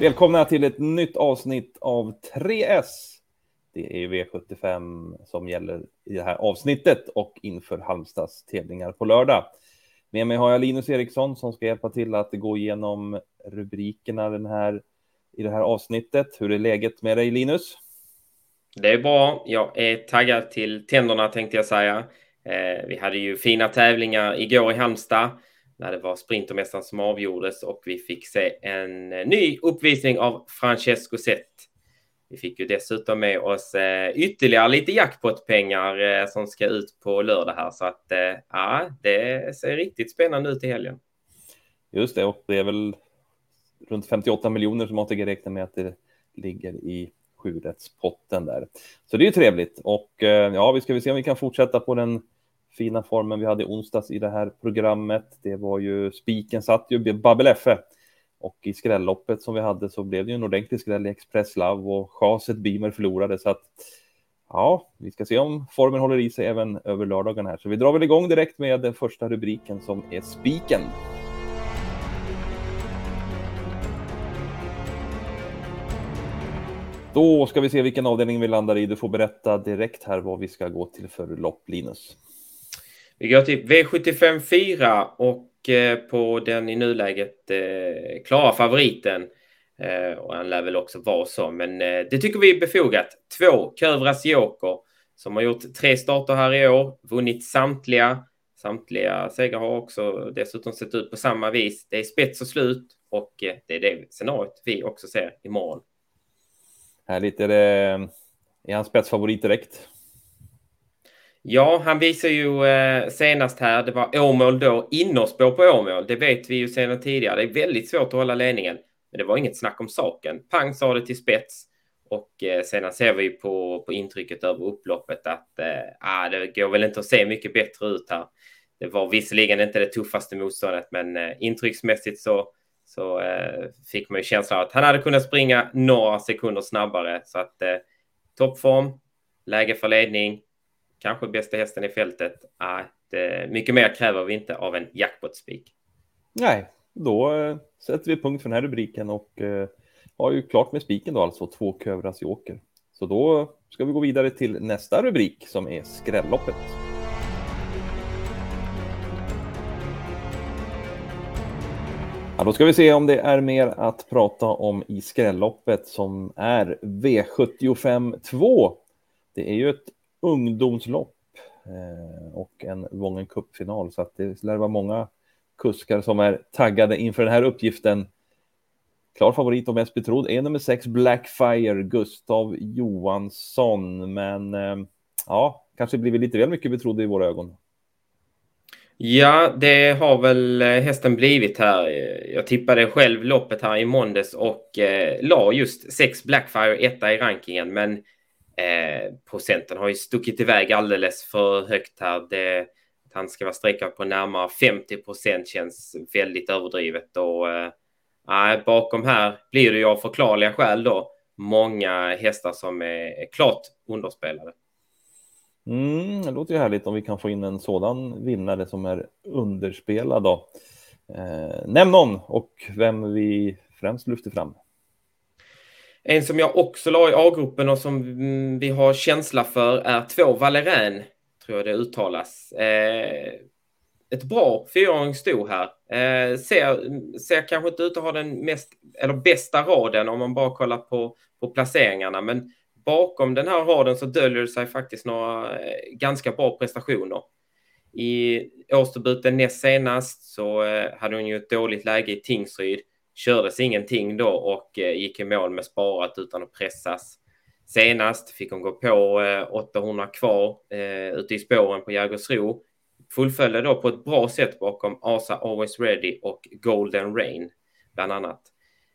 Välkomna till ett nytt avsnitt av 3S. Det är V75 som gäller i det här avsnittet och inför Halmstads tävlingar på lördag. Med mig har jag Linus Eriksson som ska hjälpa till att gå igenom rubrikerna den här, i det här avsnittet. Hur är läget med dig Linus? Det är bra. Jag är taggad till tänderna tänkte jag säga. Eh, vi hade ju fina tävlingar igår i Halmstad när det var Sprintermästaren som avgjordes och vi fick se en eh, ny uppvisning av Francesco Zet. Vi fick ju dessutom med oss eh, ytterligare lite jackpot-pengar eh, som ska ut på lördag här så att ja, det ser riktigt spännande ut i helgen. Just det, och det är väl runt 58 miljoner som ATG räknar med att det ligger i sjurättspotten där. Så det är ju trevligt och ja, vi ska väl se om vi kan fortsätta på den fina formen vi hade i onsdags i det här programmet. Det var ju spiken satt ju Babbel Effe och i skrälloppet som vi hade så blev det ju en ordentlig skräll i Express Love och chaset Beamer förlorade så att ja, vi ska se om formen håller i sig även över lördagen här. Så vi drar väl igång direkt med den första rubriken som är spiken. Då ska vi se vilken avdelning vi landar i. Du får berätta direkt här vad vi ska gå till för lopp, Linus. Vi går till V75 4 och eh, på den i nuläget eh, klara favoriten. Eh, och han lär väl också vara så, men eh, det tycker vi är befogat. Två, Kövras Joker, som har gjort tre starter här i år, vunnit samtliga. Samtliga segrar har också dessutom sett ut på samma vis. Det är spets och slut och eh, det är det scenariot vi också ser imorgon. Härligt. Är, det, eh, är han spetsfavorit direkt? Ja, han visar ju eh, senast här, det var Åmål då, innerspår på Åmål. Det vet vi ju sedan tidigare. Det är väldigt svårt att hålla ledningen, men det var inget snack om saken. Pang sa det till spets och eh, sedan ser vi på, på intrycket över upploppet att eh, ah, det går väl inte att se mycket bättre ut här. Det var visserligen inte det tuffaste motståndet, men eh, intrycksmässigt så, så eh, fick man ju känslan av att han hade kunnat springa några sekunder snabbare. Så att eh, toppform, läge för ledning, kanske bästa hästen i fältet. Att, eh, mycket mer kräver vi inte av en jackpot-spik. Nej, då eh, sätter vi punkt för den här rubriken och eh, har ju klart med spiken då alltså, två Kövras Joker. Så då ska vi gå vidare till nästa rubrik som är skrälloppet. Ja, då ska vi se om det är mer att prata om i skrälloppet som är V75 2. Det är ju ett ungdomslopp eh, och en Wången Cup-final. Så att det lär vara många kuskar som är taggade inför den här uppgiften. Klar favorit och mest betrodd är nummer sex Blackfire, Gustav Johansson. Men eh, ja, kanske blivit lite väl mycket betrodd i våra ögon. Ja, det har väl eh, hästen blivit här. Jag tippade själv loppet här i måndags och eh, la just sex Blackfire etta i rankingen. Men Eh, procenten har ju stuckit iväg alldeles för högt här. Det, att han ska vara streckad på närmare 50 procent känns väldigt överdrivet och eh, bakom här blir det ju av förklarliga skäl då många hästar som är klart underspelade. Mm, det låter ju härligt om vi kan få in en sådan vinnare som är underspelad då. Eh, nämn någon och vem vi främst lyfter fram. En som jag också la i A-gruppen och som vi har känsla för är två Valerän, tror jag det uttalas. Eh, ett bra fyraåring stod här. Eh, ser, ser kanske inte ut att ha den mest, eller bästa raden om man bara kollar på, på placeringarna, men bakom den här raden så döljer det sig faktiskt några eh, ganska bra prestationer. I årsdebuten näst senast så eh, hade hon ju ett dåligt läge i Tingsryd kördes ingenting då och eh, gick i mål med sparat utan att pressas. Senast fick hon gå på eh, 800 kvar eh, ute i spåren på Jägersro. Fullföljde då på ett bra sätt bakom Asa Always Ready och Golden Rain bland annat.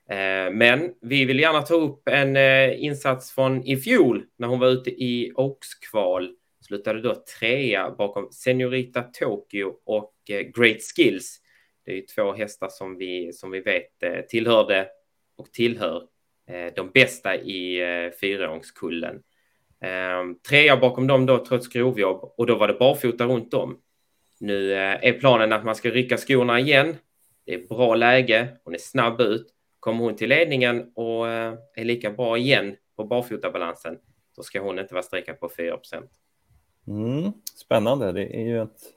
Eh, men vi vill gärna ta upp en eh, insats från i fjol när hon var ute i Oaks-kval. Slutade då trea bakom Senorita Tokyo och Great Skills det är ju två hästar som vi, som vi vet eh, tillhörde och tillhör eh, de bästa i eh, fyraåringskullen. Ehm, trea bakom dem då trots grovjobb och då var det barfota runt om. Nu eh, är planen att man ska rycka skorna igen. Det är bra läge, hon är snabb ut, Kommer hon till ledningen och är lika bra igen på barfotabalansen, då ska hon inte vara sträckad på 4 mm, Spännande. Det är ju ett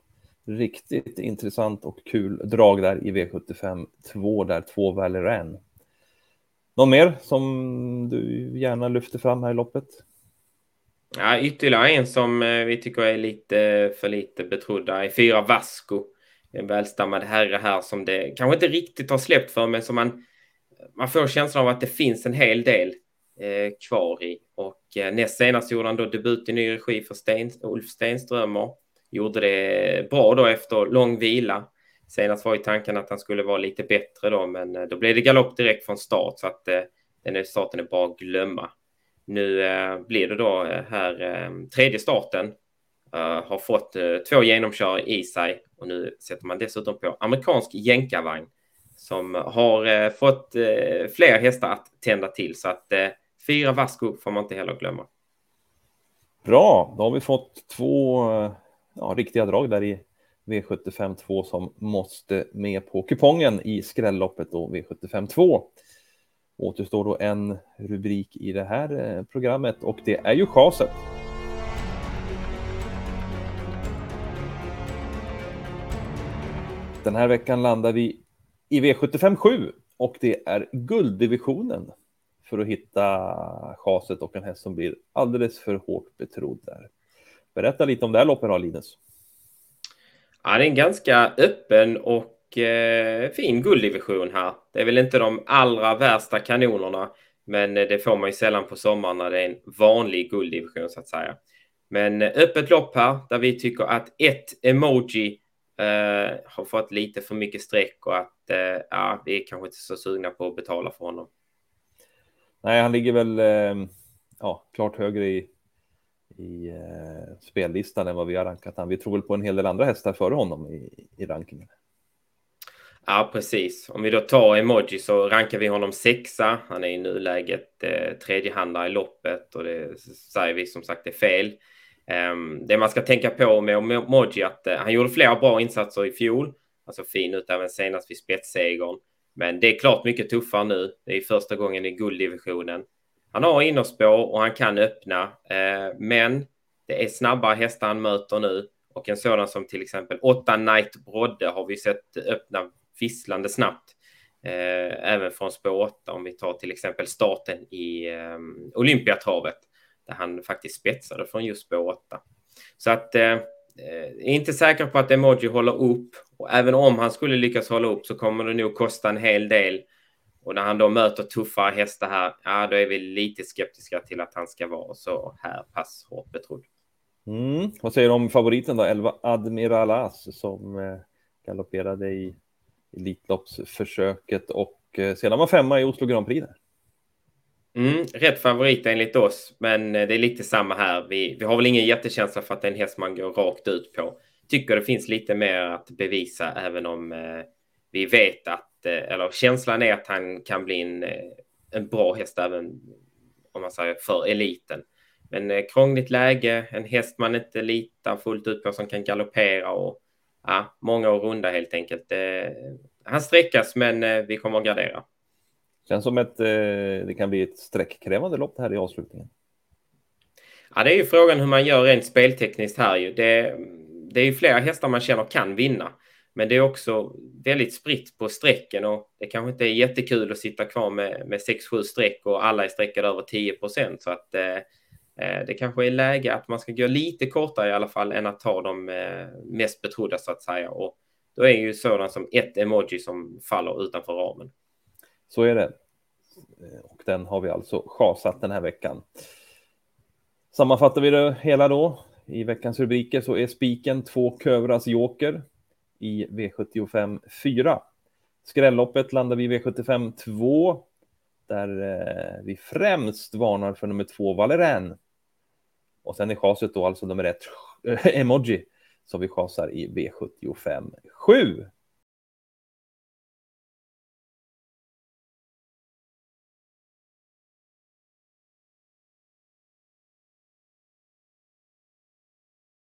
riktigt intressant och kul drag där i V75 2 där två Valeran. Någon mer som du gärna lyfter fram här i loppet? Ja, ytterligare en som eh, vi tycker är lite för lite betrodda är fyra Vasco. En välstammad herre här som det kanske inte riktigt har släppt för men som man, man får känslan av att det finns en hel del eh, kvar i. Och eh, näst senast gjorde han då debut i ny regi för Sten, Ulf Stenströmer. Gjorde det bra då efter lång vila. Senast var ju tanken att han skulle vara lite bättre då, men eh, då blev det galopp direkt från start så att eh, den starten är bara att glömma. Nu eh, blir det då eh, här eh, tredje starten. Eh, har fått två genomkör i sig och nu sätter man dessutom på amerikansk jänkarvagn som har fått fler hästar att tända till så att fyra Vasco får man inte heller glömma. Bra, då har vi fått två ja, riktiga drag där i V75 2 som måste med på kupongen i skrälloppet då V75 2. Återstår då en rubrik i det här eh, programmet och det är ju chaset. Den här veckan landar vi i V75 7 och det är gulddivisionen för att hitta chaset och en häst som blir alldeles för hårt betrodd där. Berätta lite om det här loppet då, Linus. Ja, det är en ganska öppen och eh, fin gulddivision här. Det är väl inte de allra värsta kanonerna, men det får man ju sällan på sommaren när det är en vanlig gulddivision så att säga. Men öppet lopp här där vi tycker att ett emoji eh, har fått lite för mycket streck och att eh, ja, vi är kanske inte så sugna på att betala för honom. Nej, han ligger väl eh, ja, klart högre i i eh, spellistan än vad vi har rankat han. Vi tror väl på en hel del andra hästar före honom i, i rankingen. Ja, precis. Om vi då tar emoji så rankar vi honom sexa. Han är i nuläget eh, tredjehandare i loppet och det säger vi som sagt är fel. Um, det man ska tänka på med emoji att uh, han gjorde flera bra insatser i fjol. Alltså fin ut även senast vid spetssegern. Men det är klart mycket tuffare nu. Det är första gången i gulddivisionen. Han har innerspår och han kan öppna, eh, men det är snabbare hästar han möter nu och en sådan som till exempel 8 Night Brodde har vi sett öppna visslande snabbt. Eh, även från spår 8 om vi tar till exempel starten i eh, Olympiatravet där han faktiskt spetsade från just spår 8. Så att eh, är inte säker på att Emoji håller upp och även om han skulle lyckas hålla upp så kommer det nog kosta en hel del och när han då möter tuffare hästar här, ja, då är vi lite skeptiska till att han ska vara så här pass hårt betrodd. Mm. Vad säger du om favoriten då, 11 Admiralas som eh, galopperade i Elitloppsförsöket och eh, sedan var femma i Oslo Grand Prix. Där. Mm, rätt favorit enligt oss, men eh, det är lite samma här. Vi, vi har väl ingen jättekänsla för att det är en häst man går rakt ut på. Tycker det finns lite mer att bevisa, även om eh, vi vet att Eh, eller känslan är att han kan bli en, eh, en bra häst även om man säger för eliten. Men eh, krångligt läge, en häst man inte litar fullt ut på som kan galoppera och ja, många och runda helt enkelt. han sträckas men vi kommer att gardera. Känns som att det kan bli ett sträckkrävande lopp det här i avslutningen. Ja, det är ju frågan hur man gör rent speltekniskt här ju. Det, det är ju flera hästar man känner kan vinna. Men det är också väldigt spritt på strecken och det kanske inte är jättekul att sitta kvar med, med 6-7 streck och alla är streckade över 10 procent. Så att eh, eh, det kanske är läge att man ska gå lite kortare i alla fall än att ta de eh, mest betrodda så att säga. Och då är ju sådant som ett emoji som faller utanför ramen. Så är det. Eh, och den har vi alltså chasat den här veckan. Sammanfattar vi det hela då i veckans rubriker så är spiken två Kövras Joker i V75 4. Skrälloppet landar vi i V75 2 där eh, vi främst varnar för nummer två Valeren. Och sen är chaset då alltså nummer ett emoji som vi chasar i V75 7.